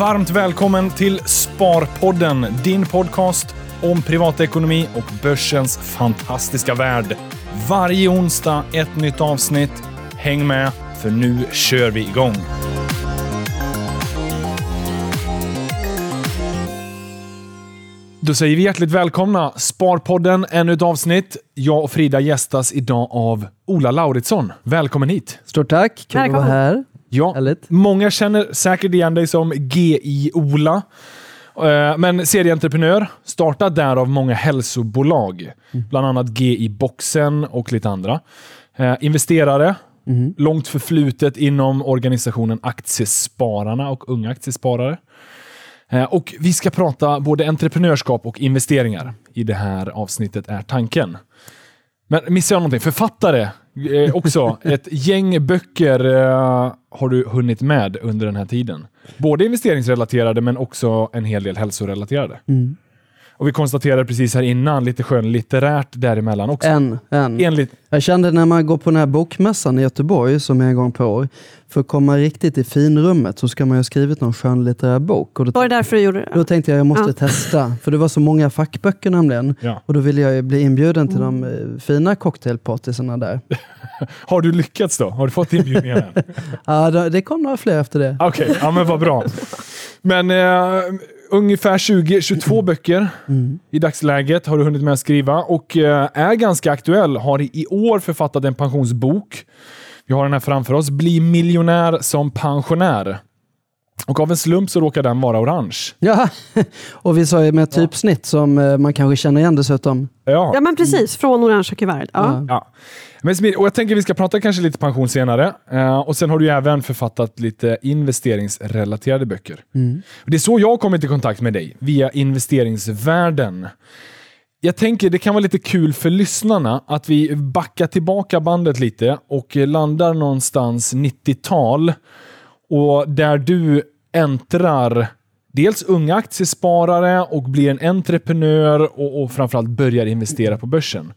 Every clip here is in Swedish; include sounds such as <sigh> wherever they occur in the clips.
Varmt välkommen till Sparpodden, din podcast om privatekonomi och börsens fantastiska värld. Varje onsdag ett nytt avsnitt. Häng med, för nu kör vi igång. Då säger vi hjärtligt välkomna. Sparpodden, ännu ett avsnitt. Jag och Frida gästas idag av Ola Lauritsson. Välkommen hit! Stort tack, kul att vara här. Ja, Härligt. många känner säkert igen dig som GI-Ola. Eh, Men serieentreprenör, startad där av många hälsobolag. Bland annat GI-boxen och lite andra. Eh, Investerare, långt förflutet inom organisationen Aktiespararna och Unga Aktiesparare. Eh, Och vi ska prata både entreprenörskap och investeringar. I det här avsnittet är tanken. Men missar jag någonting? Författare eh, också. Ett gäng böcker eh, har du hunnit med under den här tiden. Både investeringsrelaterade men också en hel del hälsorelaterade. Och vi konstaterade precis här innan, lite skönlitterärt däremellan också. En, en. Enligt, Jag kände när man går på den här bokmässan i Göteborg, som är en gång på år, för att komma riktigt i finrummet så ska man ju ha skrivit någon skönlitterär bok. Och då, Var det därför du gjorde det? då tänkte jag jag måste Ja. testa, för det var så många fackböcker nämligen. ja. Och då ville jag ju bli inbjuden till de eh, fina cocktailpartysarna där. <laughs> Har du lyckats då? Har du fått inbjudningen än? <laughs> Ja, det kom några fler efter det. Okej, ja, men vad bra. Men eh, ungefär 20-22 böcker i dagsläget har du hunnit med att skriva och eh, är ganska aktuell. Har i år författat en pensionsbok. Vi har den här framför oss. Bli miljonär som pensionär. Och av en slump så råkar den vara orange. Ja, <laughs> och vi sa ju med typsnitt som eh, man kanske känner igen dessutom. Ja. Ja men precis, från orangea kuvertet. Ja. Ja. Men och jag tänker vi ska prata kanske lite pension senare. Eh, och Sen har du ju även författat lite investeringsrelaterade böcker. Och det är så jag har kommit i kontakt med dig, via investeringsvärlden. Jag tänker det kan vara lite kul för lyssnarna att vi backar tillbaka bandet lite och landar någonstans 90-tal. Och där du äntrar dels unga aktiesparare och blir en entreprenör och, och framförallt börjar investera på börsen.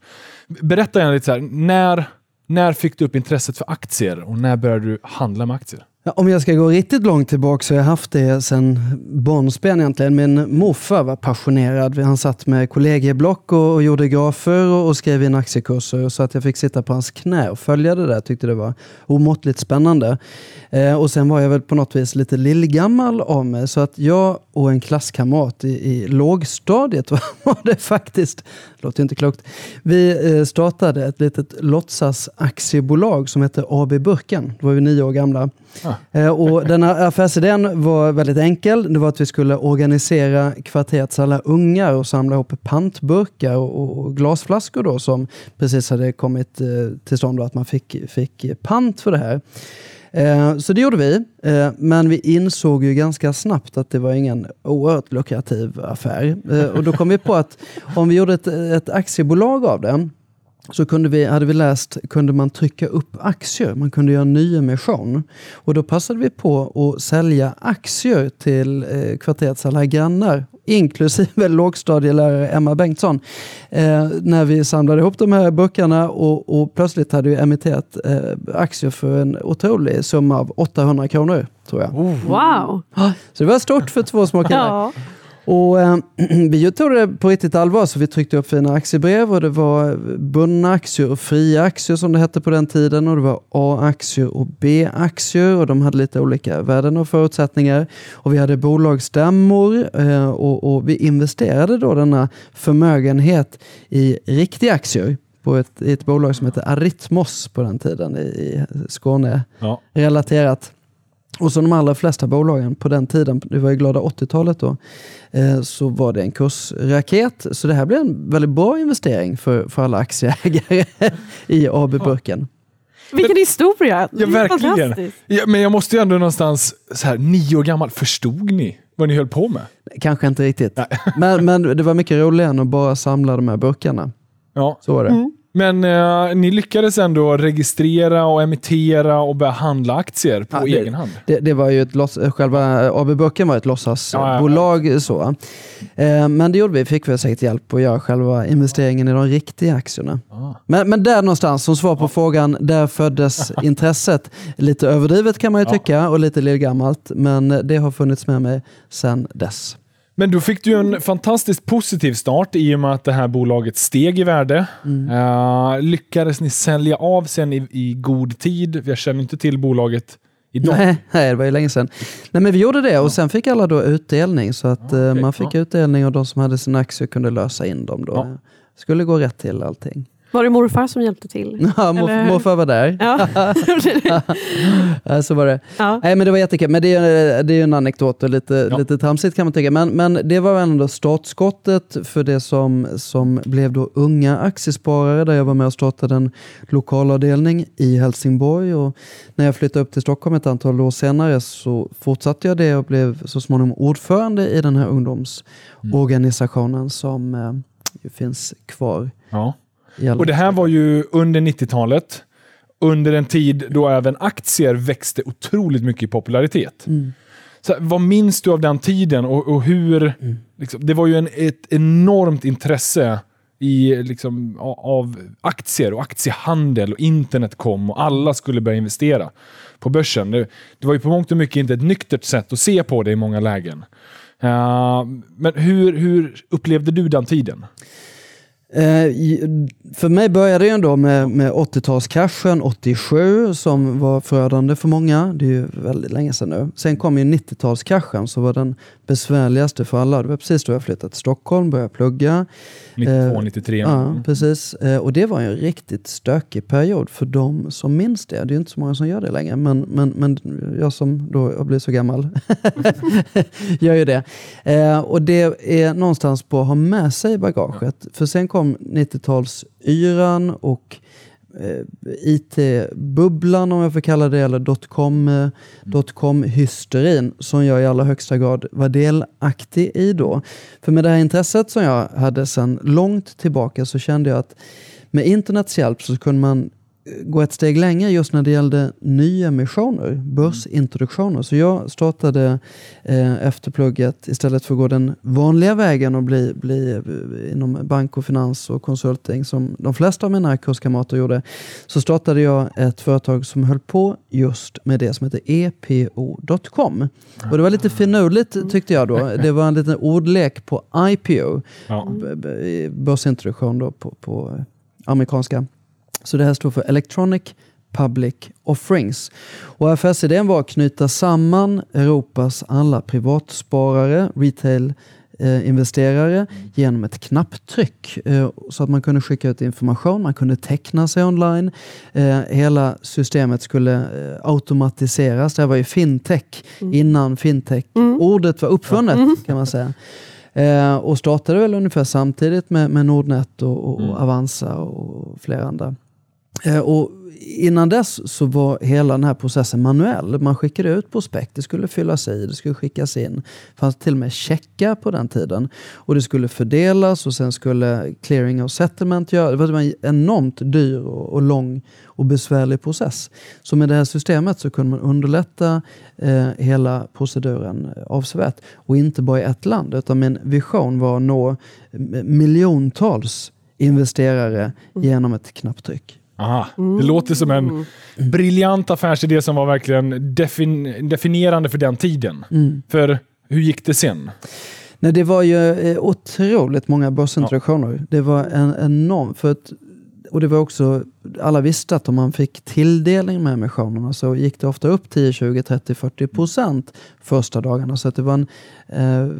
Berätta gärna lite så här, när, när fick du upp intresset för aktier och när började du handla med aktier? Ja, om jag ska gå riktigt långt tillbaka så har jag haft det sedan barnsben egentligen. Min morfar var passionerad. Han satt med kollegieblock och, och gjorde grafer och, och skrev in aktiekurser. Så att jag fick sitta på hans knä och följa det där. Tyckte det var omåttligt spännande. Eh, och sen var jag väl på något vis lite lillgammal av mig. Så att jag och en klasskamrat i, i lågstadiet <laughs> var, det faktiskt, låter inte klokt, vi eh, startade ett litet låtsasaktiebolag som hette AB Burken. Då var vi nio år gamla. Eh, Och den här affärsidén var väldigt enkel. Det var att vi skulle organisera kvarterets alla ungar och samla ihop pantburkar och, och glasflaskor då, som precis hade kommit eh, till stånd och att man fick, fick pant för det här. Eh, Så det gjorde vi, eh, men vi insåg ju ganska snabbt att det var ingen oerhört lukrativ affär. Eh, Och då kom vi på att om vi gjorde ett, ett aktiebolag av det, så kunde vi, hade vi läst, kunde man trycka upp aktier. Man kunde göra nyemission. Och då passade vi på att sälja aktier till eh, kvarterets alla grannar, inklusive lågstadielärare Emma Bengtsson. Eh, när vi samlade ihop de här burkarna och, och plötsligt hade vi emitterat eh, aktier för en otrolig summa av 800 kronor, tror jag. Wow! Så det var stort för två små killar. Ja. Och eh, <clears throat> vi tog det på riktigt allvar så vi tryckte upp fina aktiebrev och det var bundna aktier och fria aktier som det hette på den tiden och det var A-aktier och B-aktier och de hade lite olika värden och förutsättningar. Och vi hade bolagsstämmor eh, och, och vi investerade då denna förmögenhet i riktiga aktier på ett, i ett bolag som hette Aritmos på den tiden i, i Skåne Ja. relaterat. Och som de allra flesta bolagen på den tiden, det var ju glada 80-talet då, eh, så var det en kursraket. Så det här blev en väldigt bra investering för, för alla aktieägare <laughs> i AB-burken. Vilken historia! Ja, verkligen. Ja, men jag måste ju ändå någonstans, så här, nio år gammal, förstod ni vad ni höll på med? Kanske inte riktigt. Men, men det var mycket roligare än att bara samla de här burkarna. Ja. Så var det. Mm. Men eh, ni lyckades ändå registrera och emittera och börja handla aktier på Ja, det- egen hand. Det, det var ju ett loss, själva AB Böcken var ett låtsasbolag. Så. Eh, men det gjorde vi, fick vi säkert hjälp att göra själva investeringen i de riktiga aktierna. Ah. Men, men där någonstans, som svar på frågan, där föddes <laughs> intresset. Lite överdrivet kan man ju Ja. tycka och lite lillgammalt, men det har funnits med mig sedan dess. Men då fick du ju en fantastiskt positiv start i och med att det här bolaget steg i värde. Mm. Eh, lyckades ni sälja av sen i, i god tid? Jag känner inte till bolaget idag. Nej, nej, det var ju länge sedan. Nej, men vi gjorde det och sen fick alla då utdelning. Så att Ja, eh, okej, man fick ja. utdelning och de som hade sina aktier kunde lösa in dem. Då. Ja. Skulle gå rätt till allting. Var det morfar som hjälpte till? <laughs> Ja, morf- Eller- morfar var där. <laughs> Ja. Så var det. ja. Nej, men det var jättekul. Men det är, det är en anekdot och lite, Ja. lite tramsigt kan man tycka. Men, men det var ändå startskottet för det som, som blev då unga aktiesparare där jag var med och startade en lokalavdelning i Helsingborg. Och när jag flyttade upp till Stockholm ett antal år senare så fortsatte jag det och blev så småningom ordförande i den här ungdomsorganisationen som eh, finns kvar. Ja. Och det här var ju under 90-talet. Under en tid då även aktier växte otroligt mycket i popularitet. Mm. Så, här, vad minns du av den tiden och, och hur... Mm. Liksom, det var ju en, ett enormt intresse i, liksom, av aktier och aktiehandel och internet kom och alla skulle börja investera på börsen. Det, det var ju på mångt och mycket inte ett nyktert sätt att se på det i många lägen. Eh, men hur, hur upplevde du den tiden? Eh, för mig började det ändå med, med 80-talskraschen 87 som var förödande för många. Det är ju väldigt länge sedan nu. Sen kom ju 90-talskraschen som var den besvärligaste för alla. Det var precis då jag flyttade till Stockholm, började plugga. 92, Eh, 93? Ja, precis. Eh, Och det var en riktigt stökig period för de som minns det. Det är inte så många som gör det längre, men, men, men jag som då har blivit så gammal <laughs> gör ju det. Eh, och det är någonstans på att ha med sig bagaget. För sen kom 90-talsyran och eh, IT-bubblan om jag får kalla det, eller dotcom, eh, dotcom-hysterin som jag i allra högsta grad var delaktig i då. För med det här intresset som jag hade sedan långt tillbaka så kände jag att med internets hjälp så kunde man gå ett steg längre just när det gällde nyemissioner, börsintroduktioner. Så jag startade eh, efter plugget, istället för att gå den vanliga vägen och bli, bli eh, inom bank och finans och konsulting som de flesta av mina kurskamrater gjorde, så startade jag ett företag som höll på just med det som heter epo.com. Och det var lite finurligt tyckte jag då. Det var en liten ordlek på IPO, Ja. börsintroduktion då på, på amerikanska. Så det här står för Electronic Public Offerings. Och affärsidén var att knyta samman Europas alla privatsparare, retail eh, investerare genom ett knapptryck eh, så att man kunde skicka ut information, man kunde teckna sig online. Eh, hela systemet skulle eh, automatiseras. Det här var ju fintech innan fintech-ordet var uppfunnet kan man säga. Och startade väl ungefär samtidigt med, med Nordnet och Avanza och flera andra. Eh, och innan dess så var hela den här processen manuell. Man skickade ut prospekt, det skulle fyllas i, det skulle skickas in. Det fanns till och med checkar på den tiden. Och det skulle fördelas och sen skulle clearing och settlement göra. Det var en enormt dyr och, lång och besvärlig process. Så med det här systemet så kunde man underlätta eh, hela proceduren avsevärt. Och inte bara i ett land, utan min vision var att nå miljontals investerare genom ett knapptryck. Aha. Det låter som en briljant affärsidé som var verkligen defin definierande för den tiden. För hur gick det sen? Nej, det var ju eh, otroligt många börsintroduktioner. Det var en enorm... För att, och det var också, alla visste att om man fick tilldelning med emissionerna så gick det ofta upp 10, 20, 30, 40 procent första dagarna. Så att det var en, eh,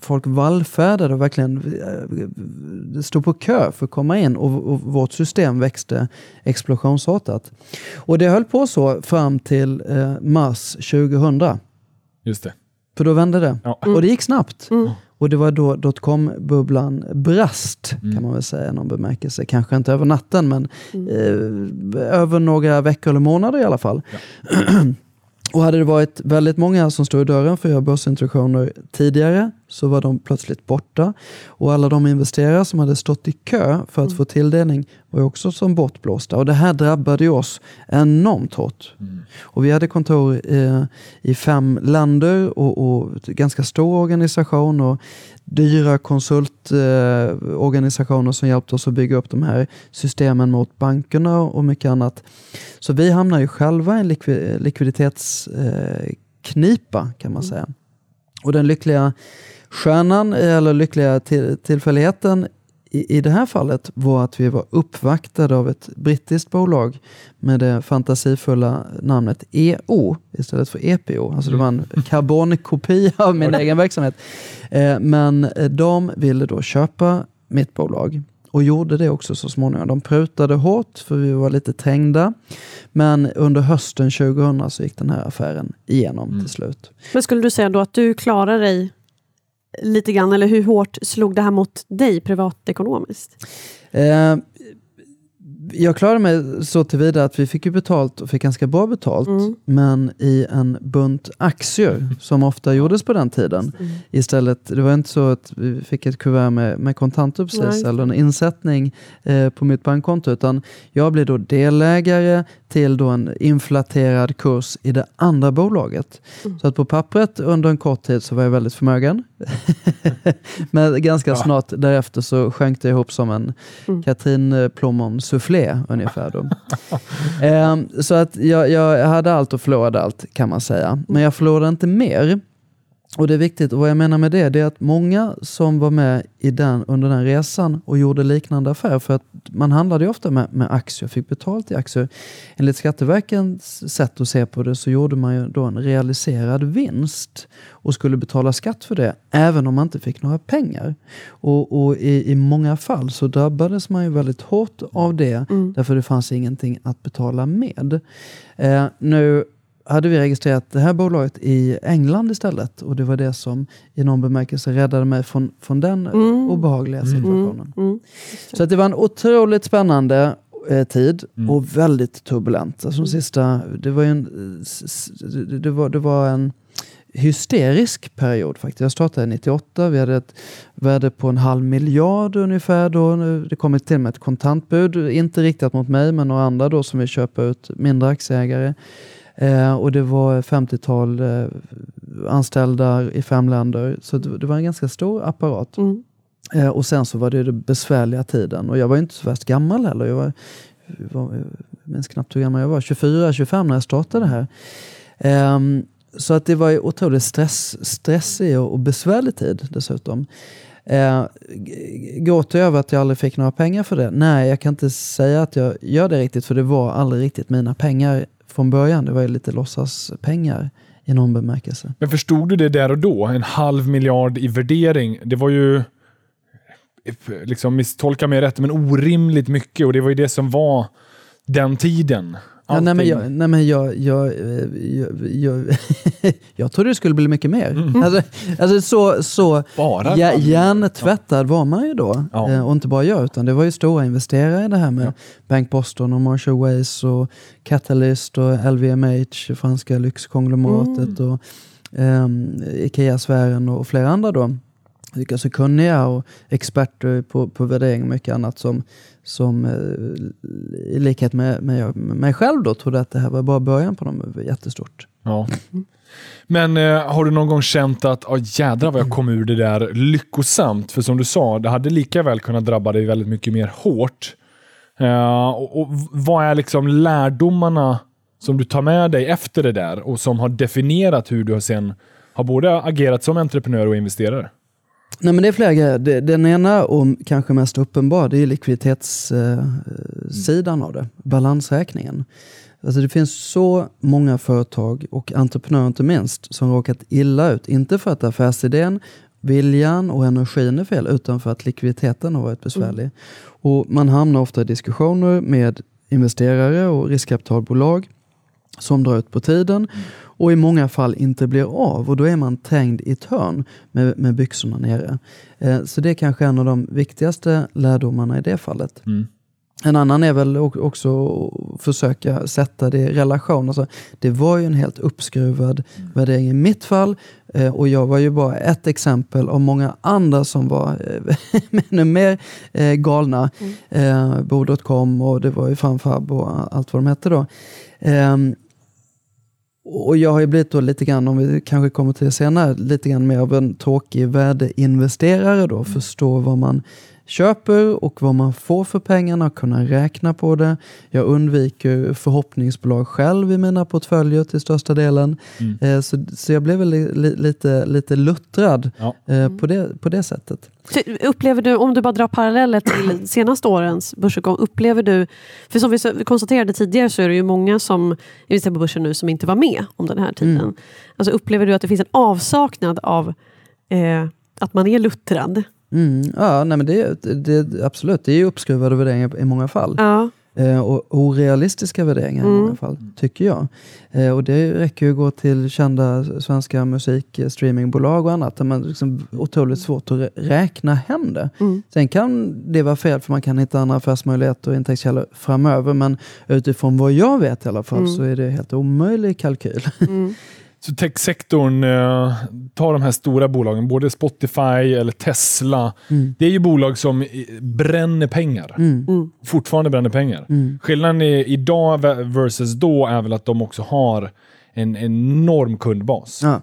folk vallfärdade och verkligen eh, stod på kö för att komma in och, och vårt system växte explosionsartat. Och det höll på så fram till eh, mars 2000. Just det. För då vände det. Ja. Och det gick snabbt. Mm. Och det var då dotcom-bubblan brast, kan man väl säga i någon bemärkelse. Kanske inte över natten, men eh, över några veckor eller månader i alla fall. <clears throat> och hade det varit väldigt många som stod i dörren för att göra börsintroduktioner tidigare så var de plötsligt borta. Och alla de investerare som hade stått i kö för att Mm. få tilldelning var också som bortblåsta. Och det här drabbade oss enormt hårt. Och vi hade kontor eh, i fem länder och, och ganska stor organisation och dyra konsultorganisationer organisationer som hjälpte oss att bygga upp de här systemen mot bankerna och mycket annat. Så vi hamnar ju själva i en likvi- likviditetsknipa knipa, kan man säga. Och den lyckliga stjärnan, eller lyckliga till, tillfälligheten i, i det här fallet var att vi var uppvaktade av ett brittiskt bolag med det fantasifulla namnet EO istället för EPO. Alltså det var en karbonkopia av min egen verksamhet. Eh, men eh, de ville då köpa mitt bolag och gjorde det också så småningom. De prutade hårt för vi var lite trängda. Men under hösten 2000 så gick den här affären igenom till slut. Men skulle du säga då att du klarar dig lite grann, eller hur hårt slog det här mot dig privatekonomiskt? Eh, jag klarade mig så tillvida att vi fick ju betalt och fick ganska bra betalt. Mm. Men i en bunt aktier som ofta gjordes på den tiden. Mm. Istället, det var inte så att vi fick ett kuvert med, med kontanter precis eller en insättning eh, på mitt bankkonto. Utan jag blev då delägare till då en inflaterad kurs i det andra bolaget. Mm. Så att på pappret under en kort tid så var jag väldigt förmögen. <laughs> Men ganska Ja. snart därefter så sjönk det ihop som en Mm. Katrin eh, Plommon soufflé ungefär. Då. <laughs> Ehm, så att jag, jag hade allt och förlorade allt kan man säga. Men jag förlorade inte mer. Och det är viktigt, och vad jag menar med det, det är att många som var med i den, under den resan och gjorde liknande affärer, för att man handlade ju ofta med, med aktier, fick betalt i aktier. Enligt Skatteverkets sätt att se på det så gjorde man ju då en realiserad vinst och skulle betala skatt för det, även om man inte fick några pengar. Och, och i, i många fall så drabbades man ju väldigt hårt av det, Mm. därför det fanns ingenting att betala med. Eh, nu hade vi registrerat det här bolaget i England istället och det var det som i någon bemärkelse räddade mig från, från den Mm. obehagliga situationen. Mm. Så att det var en otroligt spännande eh, tid Mm. och väldigt turbulent. Alltså de sista, det var ju en, det, var, det var en hysterisk period faktiskt. Jag startade 98, vi hade ett värde på en halv miljard ungefär då. Nu- Det kom till med ett kontantbud, inte riktat mot mig men några andra då som vill köpa ut mindre aktieägare. Eh, och det var 50-tal eh, anställda i fem länder. Så det, det var en ganska stor apparat. Mm. Eh, och sen så var det den besvärliga tiden. Och jag var inte så värst gammal heller. Jag var, var, jag minns knappt hur gammal jag var. 24-25 när jag startade det här. Ehm, så att det var ju otroligt stress, stressig och, och besvärlig tid dessutom. Eh, gråter jag över att jag aldrig fick några pengar för det? Nej, jag kan inte säga att jag gör det riktigt för det var aldrig riktigt mina pengar från början. Det var ju lite låtsaspengar i någon bemärkelse. Men förstod du det där och då? En halv miljard i värdering. Det var ju, liksom misstolka mig rätt, men orimligt mycket och det var ju det som var den tiden. Ja, nej, men jag, nej, men jag, jag, eh, jag, jag, <laughs> jag trodde det skulle bli mycket mer. Alltså, alltså så, så Bara ja, hjärntvättad var man ju då. Ja. Eh, Och inte bara jag, utan det var ju stora investerare i det här med Ja. Bank Boston och Marshall Wace och Catalyst och LVMH, franska lyxkonglomeratet och um, Ikea-sfären och flera andra då. Vilka så kunniga och experter på, på värdering och mycket annat som, som eh, i likhet med, med mig själv då trodde att det här var bara början på något jättestort. Ja. Men eh, har du någon gång känt att oh, jädrar vad jag kom ur det där lyckosamt? För som du sa, det hade lika väl kunnat drabba dig väldigt mycket mer hårt. Eh, och, och Vad är liksom lärdomarna som du tar med dig efter det där och som har definierat hur du sen har både agerat som entreprenör och investerare? Nej, men det är flera grejer. Den ena och kanske mest uppenbar det är likviditetssidan av det. Balansräkningen. Alltså det finns så många företag och entreprenörer inte minst som råkat illa ut. Inte för att affärsidén, viljan och energin är fel utan för att likviditeten har varit besvärlig. Och Man hamnar ofta i diskussioner med investerare och riskkapitalbolag som drar ut på tiden och i många fall inte blir av. Och Då är man trängd i ett hörn med, med byxorna nere. Eh, så det är kanske en av de viktigaste lärdomarna i det fallet. Mm. En annan är väl också att försöka sätta det i relation. Alltså, det var ju en helt uppskruvad värdering i mitt fall. Eh, och jag var ju bara ett exempel av många andra som var eh, <laughs> ännu mer eh, galna. Eh, Bo.com och det var ju Fanfab och allt vad de hette då. Ehm, och jag har ju blivit då lite grann, om vi kanske kommer till det senare, lite grann mer av en tråkig värdeinvesterare då. Förstå vad man köper och vad man får för pengarna och kunna räkna på det. Jag undviker förhoppningsbolag själv i mina portföljer till största delen. Mm. Eh, så, så jag blev väl li, li, lite, lite luttrad Ja. eh, på, det, på det sättet. Så Upplever du, om du bara drar paralleller till <clears throat> senaste årens börsuppgång, upplever du, för som vi konstaterade tidigare så är det ju många som investerar på börsen nu som inte var med om den här tiden. Mm. Alltså upplever du att det finns en avsaknad av eh, att man är luttrad? Mm, ja, nej men det, det, absolut, det är ju uppskruvade värderingar i många fall. Ja. Eh, och orealistiska värderingar i Mm. många fall, tycker jag. Eh, och det räcker ju att gå till kända svenska musikstreamingbolag och annat, där man liksom otroligt svårt att rä- räkna hem det. Mm. Sen kan det vara fel, för man kan hitta andra affärsmöjligheter och intäktskällor framöver, men utifrån vad jag vet i alla fall, Mm. så är det helt omöjlig kalkyl. <laughs> Så techsektorn, eh, tar de här stora bolagen, både Spotify eller Tesla. Mm. Det är ju bolag som bränner pengar. Mm. Mm. Fortfarande bränner pengar. Mm. Skillnaden i, idag versus då är väl att de också har en enorm kundbas. Ja.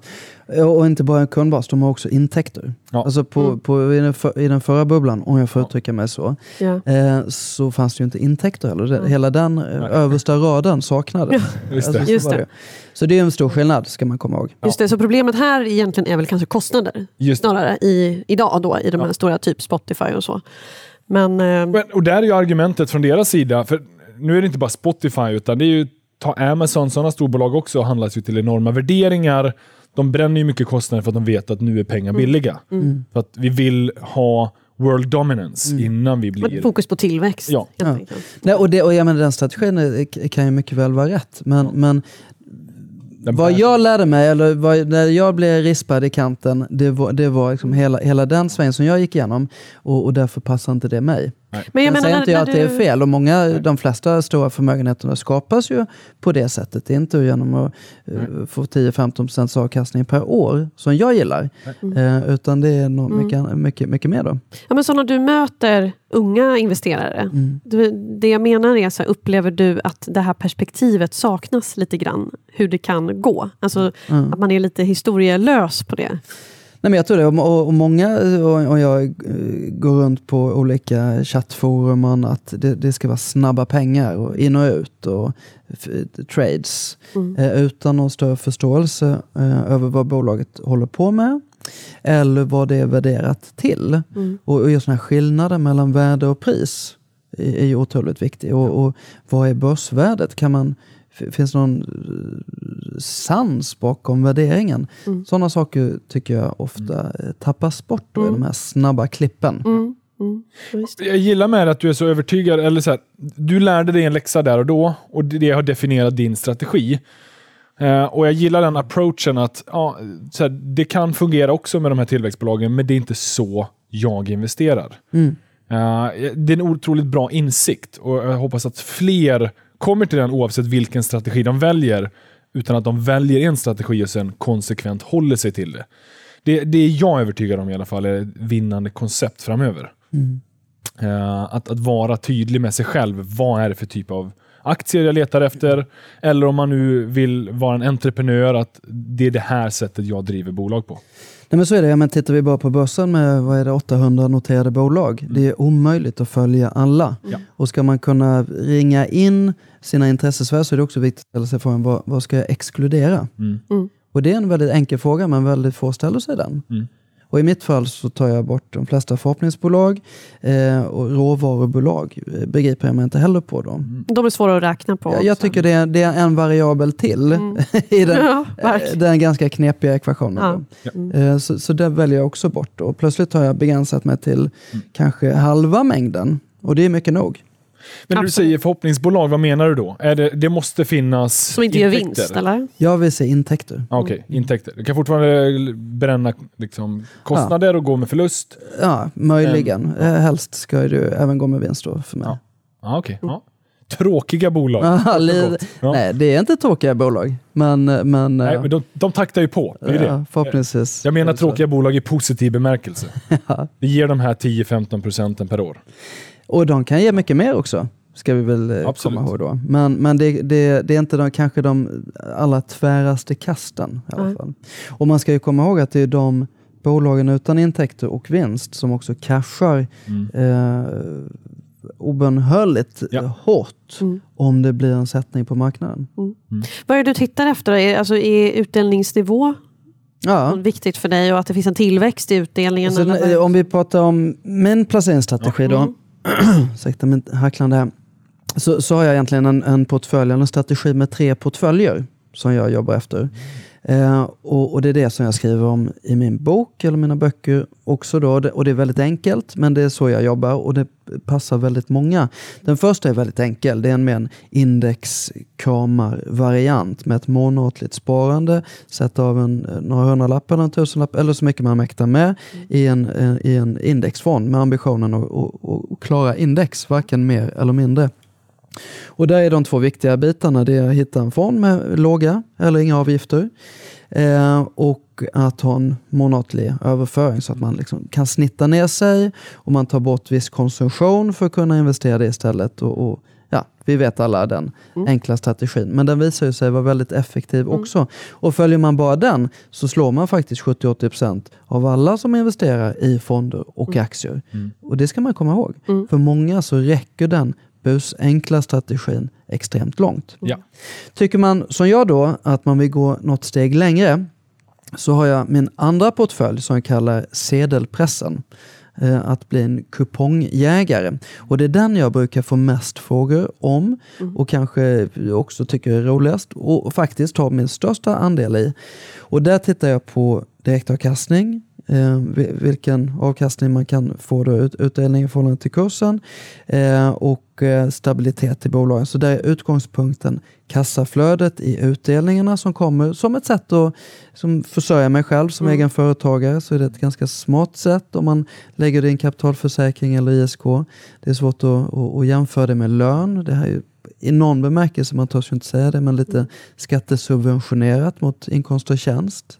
Och inte bara en kundbas, de har också intäkter. Ja. Alltså på, Mm. på, i, den för, I den förra bubblan, om jag får Ja. uttrycka mig så, Ja. eh, så fanns det ju inte intäkter heller. Det-. Hela den eh, Nej. översta raden saknades. Just Alltså, det. så Just det. Så det är en stor skillnad, ska man komma ihåg. Just det, så problemet här egentligen är väl kanske kostnader Just snarare i, idag då, i de här Ja. stora, typ Spotify och så. Men, eh, Men, och där är ju argumentet från deras sida, för nu är det inte bara Spotify, utan det är ju ta Amazon, sådana storbolag också, handlas ju till enorma värderingar. De bränner ju mycket kostnader för att de vet att nu är pengar billiga. Mm. För att vi vill ha world dominance innan vi blir... fokus på tillväxt. Ja. Ja. Nej, och det, och jag menar, den strategin kan ju mycket väl vara rätt, men, men Den vad jag lärde mig, eller vad, när jag blev rispad i kanten, det var, det var liksom hela, hela den svängen som jag gick igenom och, och därför passar inte det mig. Men jag Jag menar, säger inte jag att det är du- fel och många, de flesta stora förmögenheterna skapas ju på det sättet. Det är inte genom att eh, få 10-15% avkastning per år som jag gillar. Eh, utan det är nog Mm. mycket, mycket, mycket mer då. Ja, men så när du möter unga investerare, Mm. du, det jag menar är, så här, upplever du att det här perspektivet saknas lite grann? Hur det kan gå? Alltså Mm. att man är lite historielös på det. Nej, men jag tror det. Och, och, många, och, och jag eh, går runt på olika chattforum annat. Det, det ska vara snabba pengar och in och ut och trades. Mm. Eh, utan någon större förståelse eh, över vad bolaget håller på med. Eller vad det är värderat till. Mm. Och, och just den här skillnaden mellan värde och pris är, ju otroligt viktig. Och, och vad är börsvärdet? Kan man, finns det någon eh, sans bakom värderingen? Mm. Sådana saker tycker jag ofta eh, tappas bort då, i Mm. de här snabba klippen. Mm. Mm. Jag gillar med att du är så övertygad, eller så här, du lärde dig en läxa där och då och det har definierat din strategi. Eh, och jag gillar den approachen att ja, så här, det kan fungera också med de här tillväxtbolagen, men det är inte så jag investerar. Mm. Eh, det är en otroligt bra insikt och jag hoppas att fler kommer till den oavsett vilken strategi de väljer, utan att de väljer en strategi och sen konsekvent håller sig till det. Det, det är jag övertygad om i alla fall är ett vinnande koncept framöver. Mm. Eh, att, att vara tydlig med sig själv. Vad är det för typ av aktier jag letar efter? Eller om man nu vill vara en entreprenör, att det är det här sättet jag driver bolag på. Nej, men så är det. Ja, men tittar vi bara på börsen med vad är det, 800 noterade bolag. Det är omöjligt att följa alla. Ja. Och ska man kunna ringa in sina intressesfär så är det också viktigt att ställa sig frågan vad, vad ska jag exkludera? Mm. Mm. Och det är en väldigt enkel fråga men väldigt få ställer sig den. Mm. Och i mitt fall så tar jag bort de flesta förhoppningsbolag eh, och råvarubolag eh, begriper jag mig inte heller på dem. De är svåra att räkna på. Jag, jag tycker det är, det är en variabel till Mm. <laughs> i den, Ja, eh, den ganska knepiga ekvationen. Ja. då. Mm. Eh, Så, så det väljer jag också bort. Och plötsligt har jag begränsat mig till Mm. kanske halva mängden. Och det är mycket nog. Men när du säger förhoppningsbolag, vad menar du då? Är det, det måste finnas Som inte gör intäkter? vinst, eller? Jag vill se intäkter. Ah, Okej, intäkter. Du kan fortfarande bränna liksom, kostnader och gå med förlust. Ja, möjligen. Eh, Helst ska du även gå med vinst då för mig. Ja. Ja, okej. Ja. Tråkiga bolag. <laughs> Ja. Ja. Nej, det är inte tråkiga bolag. Men, men, Nej, eh, men de, de taktar ju på. Det är ja, det. förhoppningsvis. Jag menar det tråkiga bolag i positiv bemärkelse. <laughs> Ja. Vi ger de här 10-15 procenten per år. Och de kan ge mycket mer också, ska vi väl eh, Absolut. komma ihåg då. Men, men det, det, det är inte de, kanske de allra tväraste kasten i alla fall. Och man ska ju komma ihåg att det är de bolagen utan intäkter och vinst som också cashar Mm. eh, obönhörligt Ja. hårt Mm. om det blir en sättning på marknaden. Vad är det du tittar efter? Är, alltså, är utdelningsnivå Ja. viktigt för dig och att det finns en tillväxt i utdelningen? Så, eller vad- eh, om vi pratar om min placeringsstrategi då, Mm. <clears throat> ursäkta mitt hacklande här, så, så har jag egentligen en, en portfölj, en strategi med tre portföljer som jag jobbar efter. Eh, och, och det är det som jag skriver om i min bok eller mina böcker också då. Det, och det är väldigt enkelt, men det är så jag jobbar och det passar väldigt många. Den första är väldigt enkel. Det är en mer en indexkramar-variant med ett månatligt sparande. Sätta av en, eh, några hundralappar eller en tusenlapp eller så mycket man mäktar med i en, eh, i en indexfond med ambitionen att, att, att klara index, varken mer eller mindre. Och där är de två viktiga bitarna. Det är att hitta en fond med låga eller inga avgifter. Eh, och att ha en månatlig överföring så att man liksom kan snitta ner sig och man tar bort viss konsumtion för att kunna investera det istället. Och, och, ja, vi vet alla den enkla strategin. Men den visar ju sig vara väldigt effektiv också. Och följer man bara den så slår man faktiskt 70-80% av alla som investerar i fonder och aktier. Och det ska man komma ihåg. För många så räcker den busenkla strategin extremt långt. Ja. Tycker man som jag då att man vill gå något steg längre så har jag min andra portfölj som jag kallar sedelpressen. Eh, Att bli en kupongjägare. Och det är den jag brukar få mest frågor om och kanske också tycker är roligast och faktiskt har min största andel i. Och där tittar jag på direktavkastning, eh, vi- vilken avkastning man kan få då ut, utdelning i förhållande till kursen eh, och eh, stabilitet i bolagen. Så där är utgångspunkten kassaflödet i utdelningarna som kommer som ett sätt att som försörja mig själv som egen företagare så är det ett ganska smart sätt om man lägger det i en kapitalförsäkring eller ISK. Det är svårt att, att, att jämföra det med lön. Det här är i någon bemärkelse, man törs ju inte säga det, men lite skattesubventionerat mot inkomst och tjänst.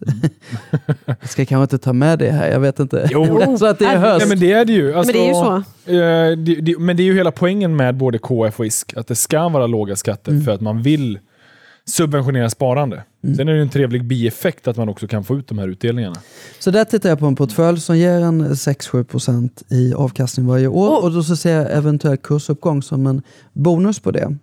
<laughs> jag ska kanske inte ta med det här, jag vet inte. Jo. <laughs> så att det är herregud. höst. Nej, men det är det ju. Alltså, men det är ju så. eh, det, det, men det är ju hela poängen med både KF och ISK, att det ska vara låga skatter Mm. för att man vill subventionera sparande. Sen är det ju en trevlig bieffekt att man också kan få ut de här utdelningarna. Så där tittar jag på en portfölj som ger en 6-7% i avkastning varje år Och- och då så ser jag eventuell kursuppgång som en bonus på det.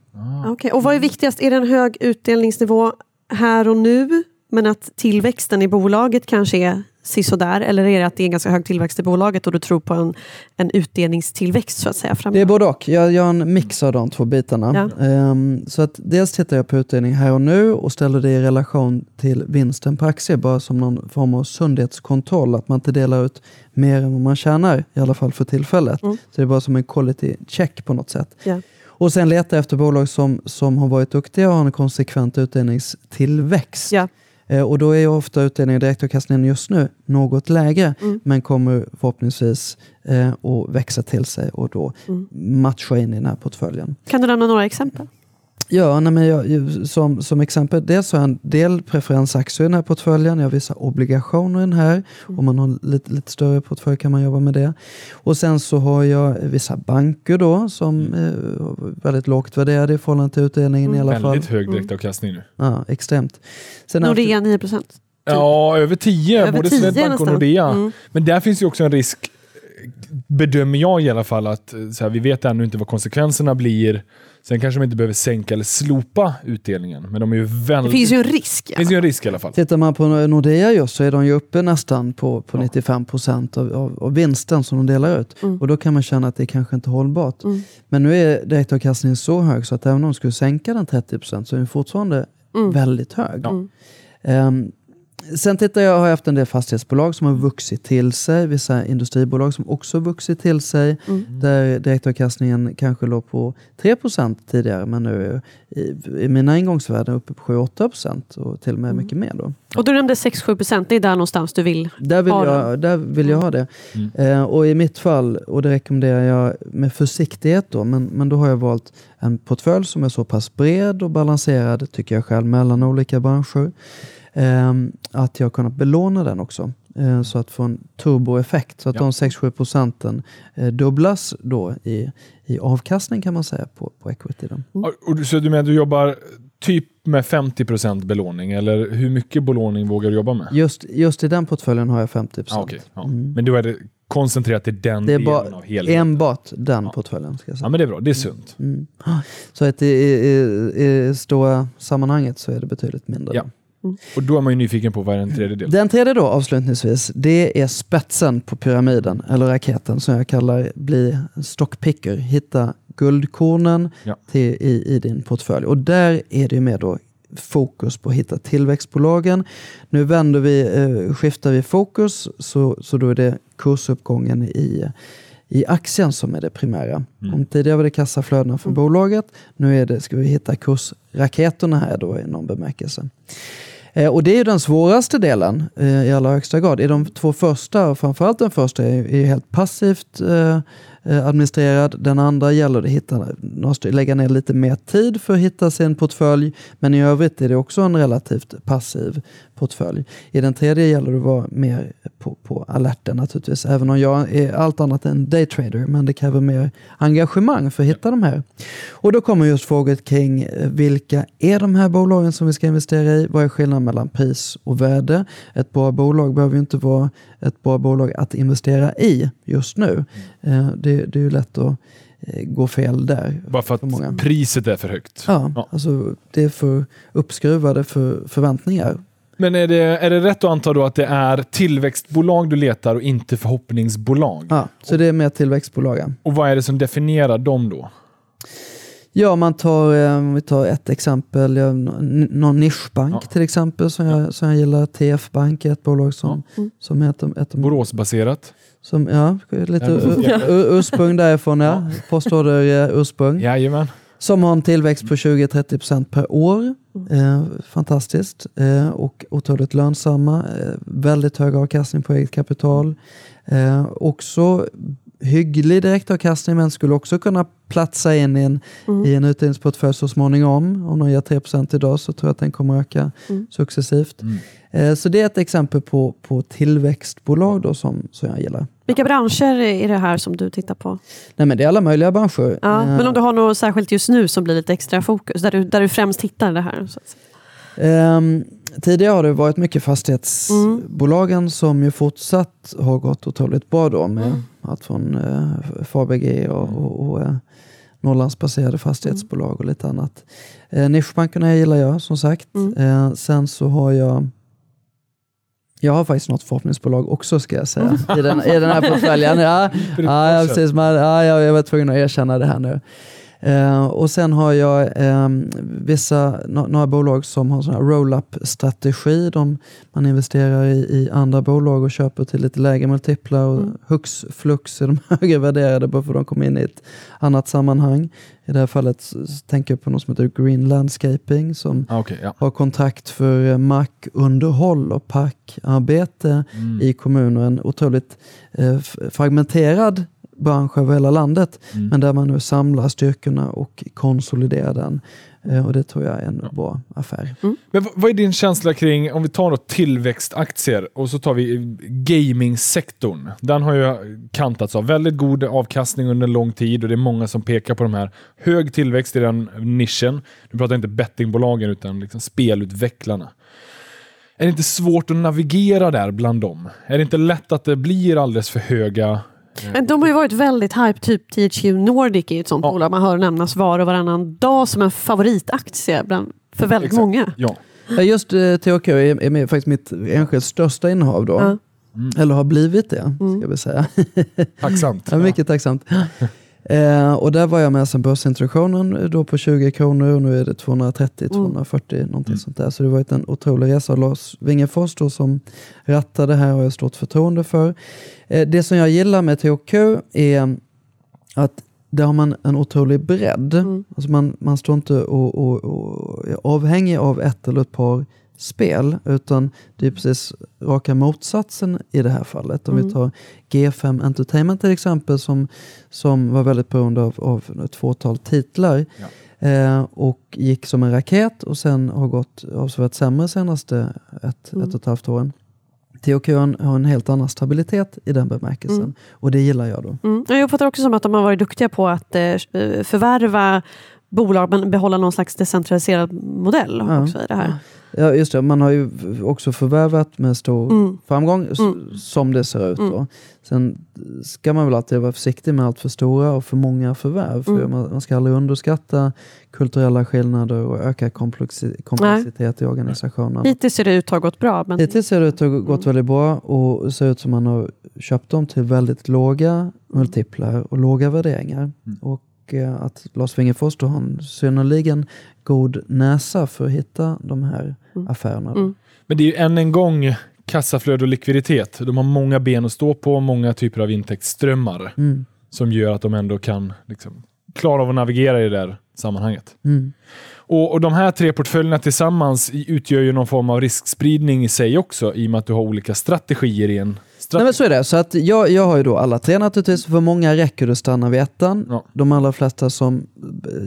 Okej, Och vad är viktigast? Är det en hög utdelningsnivå här och nu men att tillväxten i bolaget kanske är sisådär? Eller är det att det är en ganska hög tillväxt i bolaget och du tror på en, en utdelningstillväxt så att säga? Det är Framöver? både och. Jag gör en mix av de två bitarna. Ja. Ehm, så att dels tittar jag på utdelning här och nu och ställer det i relation till vinsten på aktier bara som någon form av sundhetskontroll. Att man inte delar ut mer än vad man tjänar, i alla fall för tillfället. Mm. Så det är bara som en quality check på något sätt. Ja. Och sen leta efter bolag som, som har varit duktiga och har en konsekvent utdelningstillväxt. Ja. Eh, Och då är ju ofta utdelningen direktavkastningen just nu något lägre, Mm. men kommer förhoppningsvis eh, att växa till sig och då Mm. matcha in i den här portföljen. Kan du nämna några exempel? Ja, nej, men jag, som, som exempel, dels har jag en del preferensaktier i den här portföljen, jag har vissa obligationer i den här. Om man har lite, lite större portfölj kan man jobba med det. Och sen så har jag vissa banker då som är väldigt lågt värderade i förhållande till utdelningen i alla fall. Väldigt hög direktavkastning nu. Ja, extremt. Sen Nordea 9 procent. Ja, över 10. Över både 10 Swedbank och. Nordea. Mm. Men där finns ju också en risk, bedömer jag i alla fall, att eh, så här, vi vet ännu inte vad konsekvenserna blir. Sen kanske de inte behöver sänka eller slopa utdelningen, men de är ju Det väldigt... finns ju en risk. det finns ju en risk i alla fall. Tittar man på Nordea just så är de ju uppe nästan på, på 95 procent av, av, av vinsten som de delar ut. Mm. Och då kan man känna att det kanske inte är hållbart. Mm. Men nu är direktavkastningen så hög så att även om de skulle sänka den 30 procent så är den fortfarande Mm. väldigt hög. Ja. Mm. Sen tittar jag, har jag haft en del fastighetsbolag som har vuxit till sig. Vissa industribolag som också har vuxit till sig. Mm. Där direktavkastningen kanske låg på 3% tidigare men nu är i, i mina ingångsvärden uppe på 7-8% och till och med Mm. mycket mer. Då. Och du nämnde 6-7 procent, det är där någonstans du vill. Där vill, Har jag, där vill jag ha det. Mm. Eh, och i mitt fall, och det rekommenderar jag med försiktighet då, men, men då har jag valt en portfölj som är så pass bred och balanserad, tycker jag själv, mellan olika branscher. Eh, att jag har kunnat belåna den också. Eh, så att få en turboeffekt. Så att Ja. de 6-7 procenten eh, dubblas då i, i avkastning kan man säga på, på equity. Då. Och du- Så du menar att du jobbar typ med 50% belåning, eller hur mycket belåning vågar du jobba med? Just, just i den portföljen har jag 50 Ah, okej. ja. Mm. Men då är det koncentrerat till den Det är delen bara av helheten? enbart den Ja. portföljen. Ska jag säga. Ja, men det är bra. Det är sunt. Mm. Så att i, i, i, i stora sammanhanget så är det betydligt mindre. Ja. Och då är man ju nyfiken på vad den tredje delen? Den tredje då avslutningsvis, det är spetsen på pyramiden, eller raketen som jag kallar bli stockpicker. Hitta guldkornen Ja. till, i, i din portfölj. Och där är det ju med då fokus på att hitta tillväxtbolagen. Nu vänder vi, eh, skiftar vi fokus så, så då är det kursuppgången i, i aktien som är det primära. Mm. Om tidigare var det kassaflödena från bolaget, nu är det, ska vi hitta kursraketerna här då i någon bemärkelse. Eh, och det är ju den svåraste delen eh, i allra högsta grad. I de två första, framförallt den första, är, är ju helt passivt eh, Eh, administrerad. Den andra gäller att hitta, måste lägga ner lite mer tid för att hitta sin portfölj. Men i övrigt är det också en relativt passiv portfölj. I den tredje gäller det att vara mer på, på alerten naturligtvis. Även om jag är allt annat än daytrader. Men det kräver mer engagemang för att hitta de här. Och då kommer just frågor kring eh, vilka är de här bolagen som vi ska investera i? Vad är skillnaden mellan pris och värde? Ett bra bolag behöver ju inte vara ett bra bolag att investera i just nu. Eh, Det, det är ju lätt att eh, gå fel där. Bara för för många. att priset är för högt. Ja, Ja. Alltså, det är för uppskruvade för förväntningar. Men är det, är det rätt att anta då att det är tillväxtbolag du letar och inte förhoppningsbolag? Ja, så det är mer tillväxtbolagen. Och vad är det som definierar dem då? Ja, man tar, eh, om vi tar ett exempel, ja, någon nischbank Ja. till exempel som jag, som jag gillar. TF Bank är ett bolag som, Ja. Mm. som är ett, ett, Boråsbaserat? Som, ja, lite Ja, ur- ja. ur- ursprung därifrån ja. Postorder eh, ursprung. Jajamän. Som har en tillväxt på 20-30% per år. Eh, fantastiskt. Eh, och otroligt lönsamma. Eh, väldigt hög avkastning på eget kapital. Eh, också hygglig direktavkastning men skulle också kunna platsa in i en, Mm. i en utdelningsportfölj så småningom. Om de ger 3% idag så tror jag att den kommer öka Mm. successivt. Mm. Eh, så det är ett exempel på, på tillväxtbolag då som, som jag gillar. Vilka branscher är det här som du tittar på? Nej, men det är alla möjliga branscher. Ja, Eh, men om du har något särskilt just nu som blir lite extra fokus, där du, där du främst hittar det här? Så att säga. Ehm, tidigare har det varit mycket fastighetsbolagen som ju fortsatt har gått otroligt bra då med Mm. Allt från eh, Fabege och, och, och eh, Norrlandsbaserade fastighetsbolag och lite annat. Eh, nischbankerna gillar jag som sagt. Mm. Eh, sen så har jag jag har faktiskt något förhoppningsbolag också ska jag säga i den, i den här portföljen. Ja, <laughs> ja, precis, ja, jag, jag var tvungen att erkänna det här nu. Eh, och sen har jag eh, vissa, no, några bolag som har sån här roll-up-strategi. De, man investerar i, i andra bolag och köper till lite lägre multiplar och Mm. hux flux är de <laughs> högre värderade bara för att de kommer in i ett annat sammanhang. I det här fallet tänker jag på något som heter Green Landscaping som Ah, okej, ja. har kontrakt för eh, markunderhåll och parkarbete Mm. i kommuner. En otroligt eh, fragmenterad bransch över hela landet. Mm. Men där man nu samlar styrkorna och konsoliderar den. Eh, och det tror jag är en Ja. bra affär. Men vad- vad är din känsla kring, om vi tar då tillväxtaktier och så tar vi gamingsektorn. Den har ju kantats av väldigt god avkastning under lång tid och det är många som pekar på de här. Hög tillväxt i den nischen. Nu pratar jag inte bettingbolagen utan liksom spelutvecklarna. Är det inte svårt att navigera där bland dem? Är det inte lätt att det blir alldeles för höga Men de har ju varit väldigt hype, typ THQ Nordic är ju ett sånt Ja. bolag man hör nämnas var och varannan dag som en favoritaktie bland, för väldigt Exakt. många. Ja. Just eh, THQ är, är med, faktiskt mitt enskilt största innehav då. Ja. Eller har blivit det, Mm. ska vi säga. Tacksamt. <laughs> Ja, mycket tacksamt. <laughs> Eh, och där var jag med sen börsintroduktionen eh, då på 20 kronor och nu är det 230, 240 Mm. någonting sånt där. Så det har varit en otrolig resa. Lars Wingefors då som rattar det här har jag stort förtroende för. Eh, det som jag gillar med THQ är att där har man en otrolig bredd. Mm. Alltså man, man står inte och, och, och är avhängig av ett eller ett par spel, utan det är precis raka motsatsen i det här fallet. Om Mm. vi tar G5 Entertainment till exempel, som, som var väldigt beroende av, av ett fåtal titlar eh, och gick som en raket och sen har gått avsevärt sämre senaste ett, Mm. ett och ett halvt åren. THQ har en, har en helt annan stabilitet i den bemärkelsen Mm. och det gillar jag då. Mm. Jag uppfattar också som att de har varit duktiga på att eh, förvärva bolag men behålla någon slags decentraliserad modell Ja. också i det här. Ja, just det. Man har ju också förvärvat med stor Mm. framgång Mm. som det ser ut. Mm. Då. Sen ska man väl alltid vara försiktig med allt för stora och för många förvärv. För Mm. man, man ska aldrig underskatta kulturella skillnader och öka komplexi- komplexitet i organisationen. Hittills ser det ut att ha gått bra. Men... Hittills ser det ut att ha gått väldigt bra och det ser ut som man har köpt dem till väldigt låga multiplar och låga värderingar. Och eh, att Lars Wingefors har en synnerligen god näsa för att hitta de här Mm. Affärerna. Då. Mm. Men det är ju än en gång kassaflöde och likviditet. De har många ben att stå på, många typer av intäktsströmmar Mm. som gör att de ändå kan liksom, klara av att navigera i det där sammanhanget. Mm. Och, och De här tre portföljerna tillsammans utgör ju någon form av riskspridning i sig också i och med att du har olika strategier i en Nej, men så är det. Så att jag, jag har ju då alla tre naturligtvis. För många räcker det att stanna vid ettan. Ja. De allra flesta som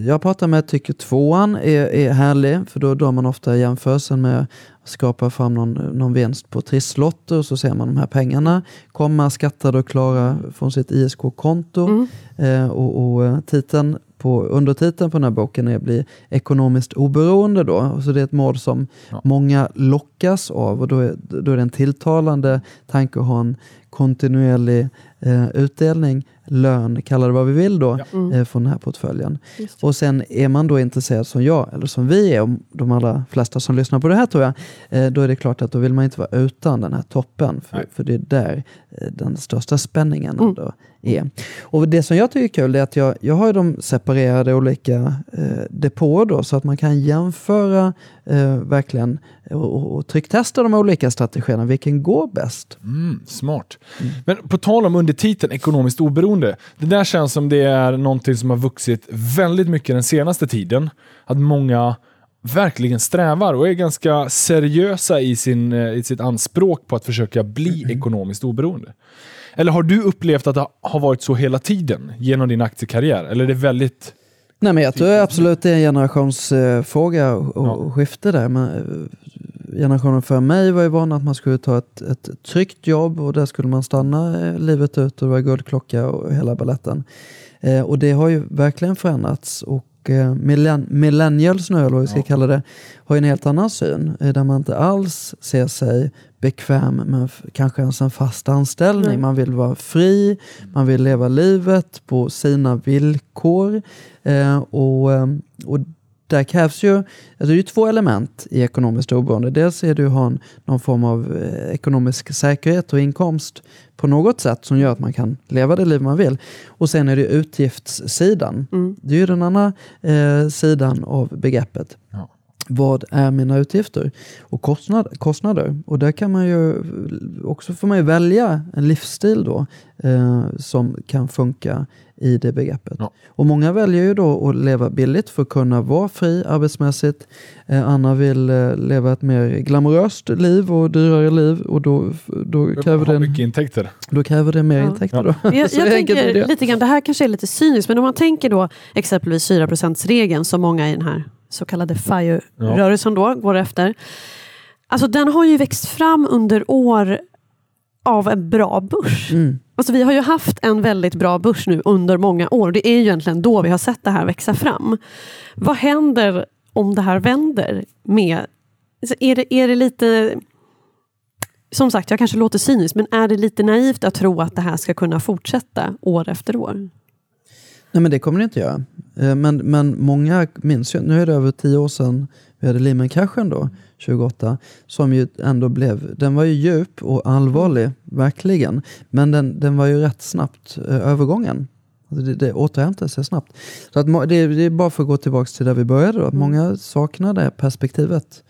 jag pratar med tycker tvåan är, är härlig. För då drar man ofta jämförelsen med att skapa fram någon, någon vinst på trisslotter och så ser man de här pengarna komma skattade och klara från sitt ISK-konto. Mm. Eh, och, och eh, titeln på, undertiteln på den här boken är bli ekonomiskt oberoende. Då. Så det är ett mål som Ja. många lockas av och då är, då är det en tilltalande tanke att ha en kontinuerlig eh, utdelning, lön, kalla det vad vi vill då, Ja. Mm. eh, från den här portföljen. Och sen är man då intresserad som jag, eller som vi är, och de allra flesta som lyssnar på det här tror jag, eh, då är det klart att då vill man inte vara utan den här toppen, för, för det är där eh, den största spänningen Mm. ändå är. Och det som jag tycker är kul är att jag, jag har de separerade olika eh, depåer då, så att man kan jämföra eh, verkligen och, och, trycktesta de olika strategierna, vilken går bäst? Mm, smart. Men på tal om undertiteln ekonomiskt oberoende. Det där känns som det är någonting som har vuxit väldigt mycket den senaste tiden. Att många verkligen strävar och är ganska seriösa i, sin, eh, i sitt anspråk på att försöka bli ekonomiskt oberoende. Eller har du upplevt att det har varit så hela tiden genom din aktiekarriär? Eller är det väldigt... Nej, men jag tror absolut det är en generationsfråga och, och, skifte där. Men, eh, generationen för mig var ju van att man skulle ta ett, ett tryggt jobb och där skulle man stanna eh, livet ut och det var guldklocka och hela balletten. Eh, och det har ju verkligen förändrats. Och eh, millen, millennials nu, eller vad vi ska Ja. kalla det, har en helt annan syn. Eh, där man inte alls ser sig bekväm med kanske ens en fast anställning. Nej. Man vill vara fri, man vill leva livet på sina villkor. Eh, och, eh, och där krävs ju, alltså det är ju två element i ekonomiskt oberoende. Dels är det ju att ha en, någon form av eh, ekonomisk säkerhet och inkomst på något sätt som gör att man kan leva det liv man vill. Och sen är det utgiftssidan. Mm. Det är ju den andra eh, sidan av begreppet. Ja. Vad är mina utgifter och kostnad, kostnader? Och där kan man ju också får man ju välja en livsstil då eh, som kan funka i det begreppet. Ja. Och många väljer ju då att leva billigt för att kunna vara fri arbetsmässigt. Eh, andra vill eh, leva ett mer glamoröst liv och dyrare liv och då, då, kräver, det en, mycket intäkter. då kräver det mer Ja. intäkter. Ja. Då. Jag, <laughs> Så jag är tänker det. lite grann, det här kanske är lite cyniskt, men om man tänker då exempelvis 4%-regeln som många i den här så kallade FIRE-rörelsen då går efter. Alltså den har ju växt fram under år av en bra börs. Mm. Alltså vi har ju haft en väldigt bra börs nu under många år. Det är ju egentligen då vi har sett det här växa fram. Vad händer om det här vänder? med alltså är, det, är det lite... Som sagt, jag kanske låter cynisk, men är det lite naivt att tro att det här ska kunna fortsätta år efter år? Nej men det kommer det inte göra. Eh, men, men många minns ju, nu är det över tio år sedan vi hade Lehman-kraschen då, 28, som ju ändå blev, den var ju djup och allvarlig, verkligen. Men den, den var ju rätt snabbt eh, övergången. Alltså det, det återhämtade sig snabbt. Så att, det, det är bara för att gå tillbaka till där vi började. Då, att Många saknar det perspektivet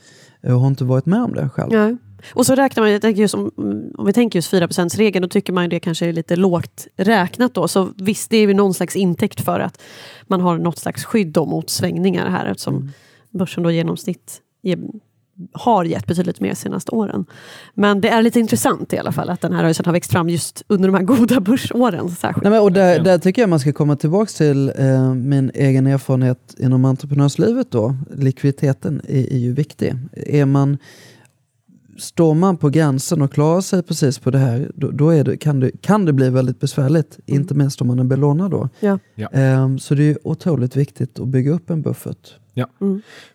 eh, och har inte varit med om det själv. Nej. Och så räknar man, jag tänker just om, om vi tänker just 4% regeln då tycker man ju det kanske är lite lågt räknat då. Så visst, det är ju någon slags intäkt för att man har något slags skydd då mot svängningar här eftersom börsen då genomsnitt ger, har gett betydligt mer de senaste åren. Men det är lite intressant i alla fall att den här rörelsen har växt fram just under de här goda börsåren särskilt. Nej, men, och där, där tycker jag man ska komma tillbaka till eh, min egen erfarenhet inom entreprenörslivet. Då. Likviditeten är, är ju viktig. Är man, står man på gränsen och klarar sig precis på det här, då, då är det, kan, det, kan det bli väldigt besvärligt. Inte minst om man är belånad då. Ja. Ja. Eh, så det är otroligt viktigt att bygga upp en buffert.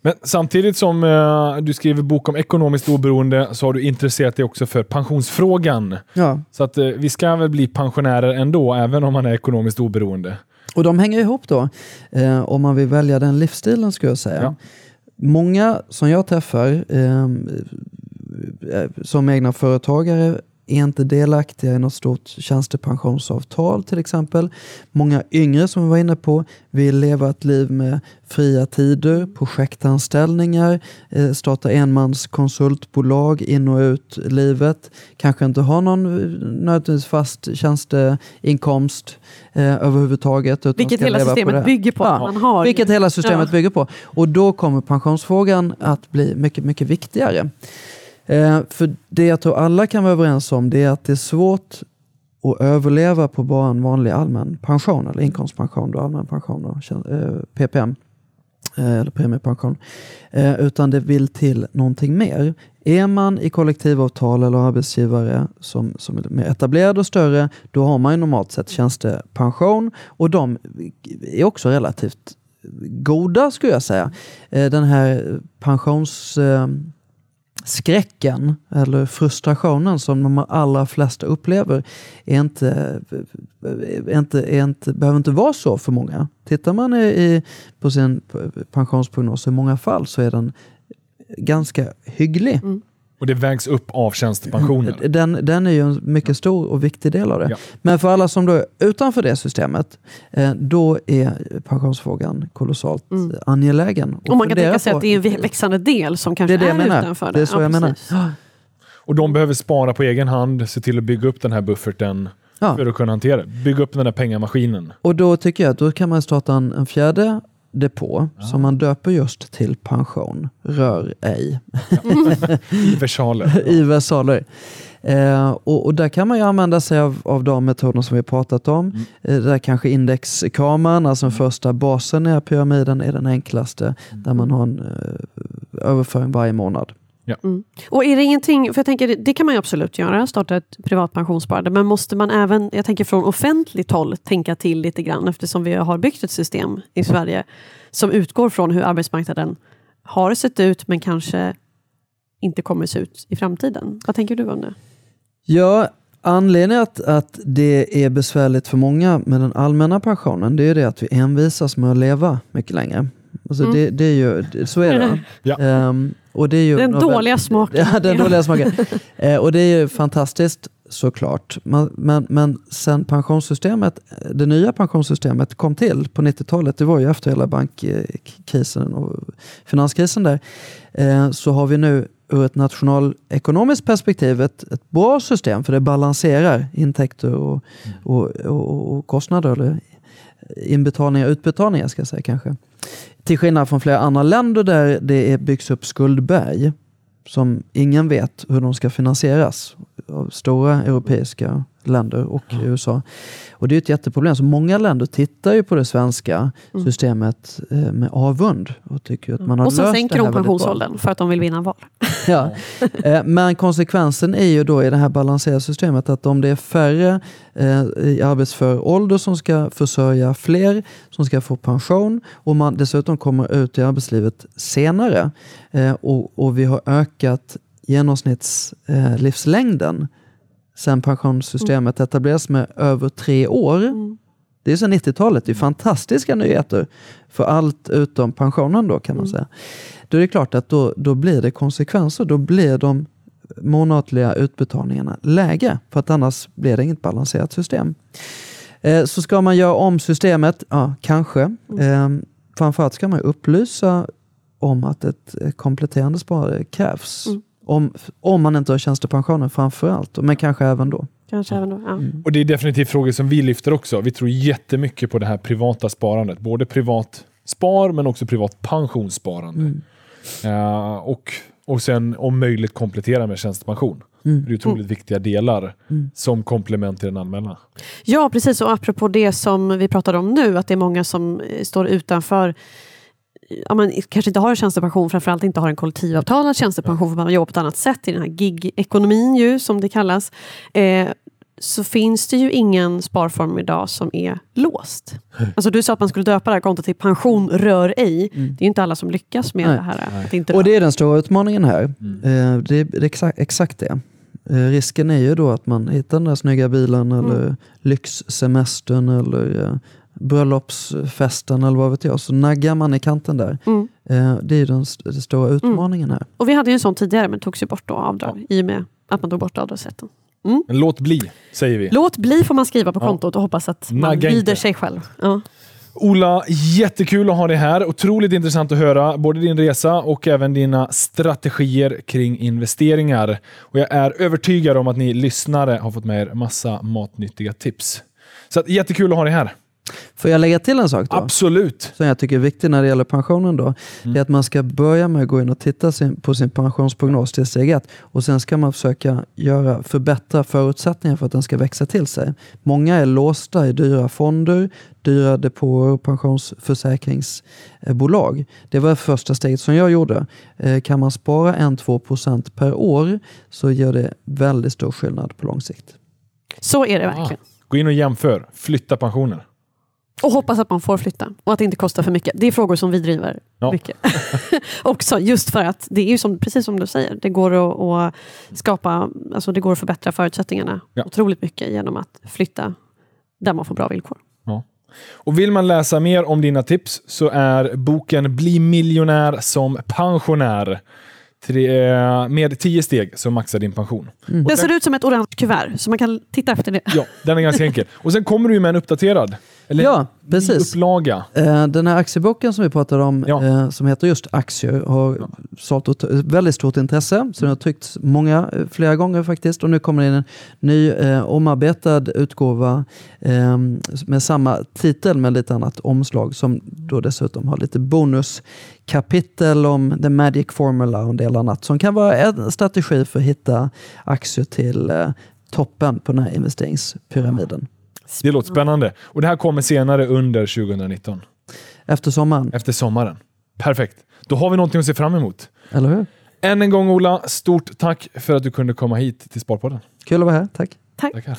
Men samtidigt som eh, du skriver bok om ekonomiskt oberoende så har du intresserat dig också för pensionsfrågan. Ja. Så att eh, vi ska väl bli pensionärer ändå, även om man är ekonomiskt oberoende. Och de hänger ihop då, eh, om man vill välja den livsstilen skulle jag säga. Ja. Många som jag träffar eh, eh, som egna företagare är inte delaktiga i något stort tjänstepensionsavtal till exempel. Många yngre som vi var inne på vill leva ett liv med fria tider, projektanställningar, eh, starta enmans konsultbolag in och ut livet. Kanske inte ha någon eh, nödvändigtvis fast tjänsteinkomst eh, överhuvudtaget. Utan Vilket hela på systemet det. bygger på. Ja, man har Vilket hela systemet Ja. bygger på. Och då kommer pensionsfrågan att bli mycket, mycket viktigare. Eh, för det jag tror alla kan vara överens om det är att det är svårt att överleva på bara en vanlig allmän pension eller inkomstpension, då, allmän pension då, eh, PPM eh, eller premiepension. Eh, utan det vill till någonting mer. Är man i kollektivavtal eller arbetsgivare som, som är mer etablerade och större, då har man ju normalt sett tjänstepension och de är också relativt goda skulle jag säga. Eh, Den här pensions... eh, skräcken eller frustrationen som de allra flesta upplever är inte, är inte, är inte, behöver inte vara så för många. Tittar man i, i, på sin pensionsprognos i många fall så är den ganska hygglig. Mm. Och det vägs upp av tjänstepensionen. Den, den är ju en mycket stor och viktig del av det. Ja. Men för alla som då är utanför det systemet, eh, då är pensionsfrågan kolossalt Mm. angelägen. att Och man kan tänka sig på. att det är en växande del som det kanske är det jag är menar. utanför Det är så Ja, jag menar. Och de behöver spara på egen hand, se till att bygga upp den här bufferten Ja. för att kunna hantera det. Bygga upp den här pengamaskinen. Och då tycker jag att då kan man starta en, en fjärde depå som man döper just till pension. Rör ej. <laughs> I versaler. I versaler. Eh, och, och där kan man ju använda sig av, av de metoder som vi pratat om. Eh, där kanske indexkameran, alltså den första basen i pyramiden, är den enklaste. Där man har en eh, överföring varje månad. Och är det ingenting, för jag tänker det kan man ju absolut göra, starta ett privat pensionssparande, men måste man även, jag tänker från offentligt håll, tänka till lite grann eftersom vi har byggt ett system i Sverige som utgår från hur arbetsmarknaden har sett ut men kanske inte kommer se ut i framtiden. Vad tänker du om det? Ja, anledningen att, att det är besvärligt för många med den allmänna pensionen, det är ju det att vi envisas med att leva mycket längre. Alltså Mm. det, det är ju, så är det. <laughs> Ja. Ehm, och det är ju Den dåliga smaken. <laughs> Ja, den dåliga smaken. <laughs> Eh, och det är ju fantastiskt såklart. Man, men, men sen pensionssystemet, det nya pensionssystemet kom till på 90-talet, det var ju efter hela bankkrisen och finanskrisen där, eh, så har vi nu ur ett nationalekonomiskt perspektiv ett, ett bra system för det balanserar intäkter och, och, och, och kostnader, eller inbetalningar utbetalningar ska jag säga kanske. Till skillnad från flera andra länder där det är byggs upp skuldberg som ingen vet hur de ska finansieras av stora europeiska länder och USA. Och det är ett jätteproblem. Så många länder tittar ju på det svenska systemet eh, med avund och tycker att man har Och sen löst sänker de pensionsåldern för att de vill vinna val. Ja. <laughs> Eh, Men konsekvensen är ju då i det här balanserade systemet att om det är färre eh, i arbetsför ålder som ska försörja fler, som ska få pension och man dessutom kommer ut i arbetslivet senare och, och vi har ökat genomsnittslivslängden livslängden sen pensionssystemet etablerades med över tre år. Det är sedan 90-talet. Det är fantastiska nyheter för allt utom pensionen då kan man säga. Då är det klart att då, då blir det konsekvenser. Då blir de månatliga utbetalningarna lägre. För att annars blir det inget balanserat system. Eh, så ska man göra om systemet? Ja, kanske. Eh, framförallt ska man upplysa om att ett kompletterande sparande krävs. Mm. Om, om man inte har tjänstepensionen framförallt, men kanske även då. Kanske även då. Ja. Och Det är definitivt frågor som vi lyfter också. Vi tror jättemycket på det här privata sparandet. Både privat spar men också privat pensionssparande. Eh, och, och sen om möjligt komplettera med tjänstepension. Mm. Det är otroligt viktiga delar som komplement till den allmänna. Ja, precis. Och apropå det som vi pratade om nu, att det är många som står utanför Ja, man kanske inte har en tjänstepension, framförallt inte har en kollektivavtalad tjänstepension för man jobbar på ett annat sätt i den här gig-ekonomin ju, som det kallas. Eh, så finns det ju ingen sparform idag som är låst. <laughs> Alltså du sa att man skulle döpa det här kontot till pension rör ej. Det är ju inte alla som lyckas med Nej. det här. Att inte Och det är den stora utmaningen här. Eh, det, är, exakt, exakt det. Eh, risken är ju då att man hittar den där snygga bilen eller lyxsemestern eller eh, bröllopsfesten eller vad vet jag. Så naggar man i kanten där. Mm. Eh, det är den, st- den stora utmaningen här. Och vi hade ju en sån tidigare men togs ju bort då avdrag i och med att man tog bort avdragsrätten. Men låt bli, säger vi. Låt bli får man skriva på Ja. kontot och hoppas att man Nagga lyder inte. sig själv. Ja. Ola, jättekul att ha dig här. Otroligt intressant att höra både din resa och även dina strategier kring investeringar. Och jag är övertygad om att ni lyssnare har fått med er massa matnyttiga tips. Så att, jättekul att ha dig här. Får jag lägga till en sak då? Absolut. som jag tycker är viktig när det gäller pensionen då, Mm. är att man ska börja med att gå in och titta sin, på sin pensionsprognos till steg ett och sen ska man försöka göra, förbättra förutsättningarna för att den ska växa till sig. Många är låsta i dyra fonder, dyra depåer och pensionsförsäkringsbolag. Det var första steget som jag gjorde. Eh, Kan man spara 1-2% per år så gör det väldigt stor skillnad på lång sikt. Så är det verkligen. Gå in och jämför. Flytta pensioner. Och hoppas att man får flytta och att det inte kostar för mycket. Det är frågor som vi driver Ja. mycket. <laughs> Också just för att det är ju som, precis som du säger, det går att, att skapa, alltså det går att förbättra förutsättningarna Ja. otroligt mycket genom att flytta där man får bra villkor. Och vill man läsa mer om dina tips så är boken Bli miljonär som pensionär. Tre, eh, med 10 steg som maxar din pension. Det Och ser ut som ett orange kuvert, så man kan titta efter det. ja, den är ganska <laughs> enkel. Och sen kommer du med en uppdaterad. Eller Ja, precis. upplaga. Eh, Den här aktieboken som vi pratade om, Ja. eh, som heter just aktier, har sålt åt väldigt stort intresse. Så den har tryckts många, eh, flera gånger faktiskt. Och nu kommer det in en ny eh, omarbetad utgåva eh, med samma titel med lite annat omslag som då dessutom har lite bonuskapitel om the magic formula och en del annat som kan vara en strategi för att hitta aktier till toppen på den här investeringspyramiden. Det låter spännande. Och det här kommer senare under 2019. Efter sommaren, Efter sommaren. Perfekt. Då har vi någonting att se fram emot. eller hur? Än en gång Ola, stort tack för att du kunde komma hit till Sparpodden. Kul att vara här, tack. Tackar.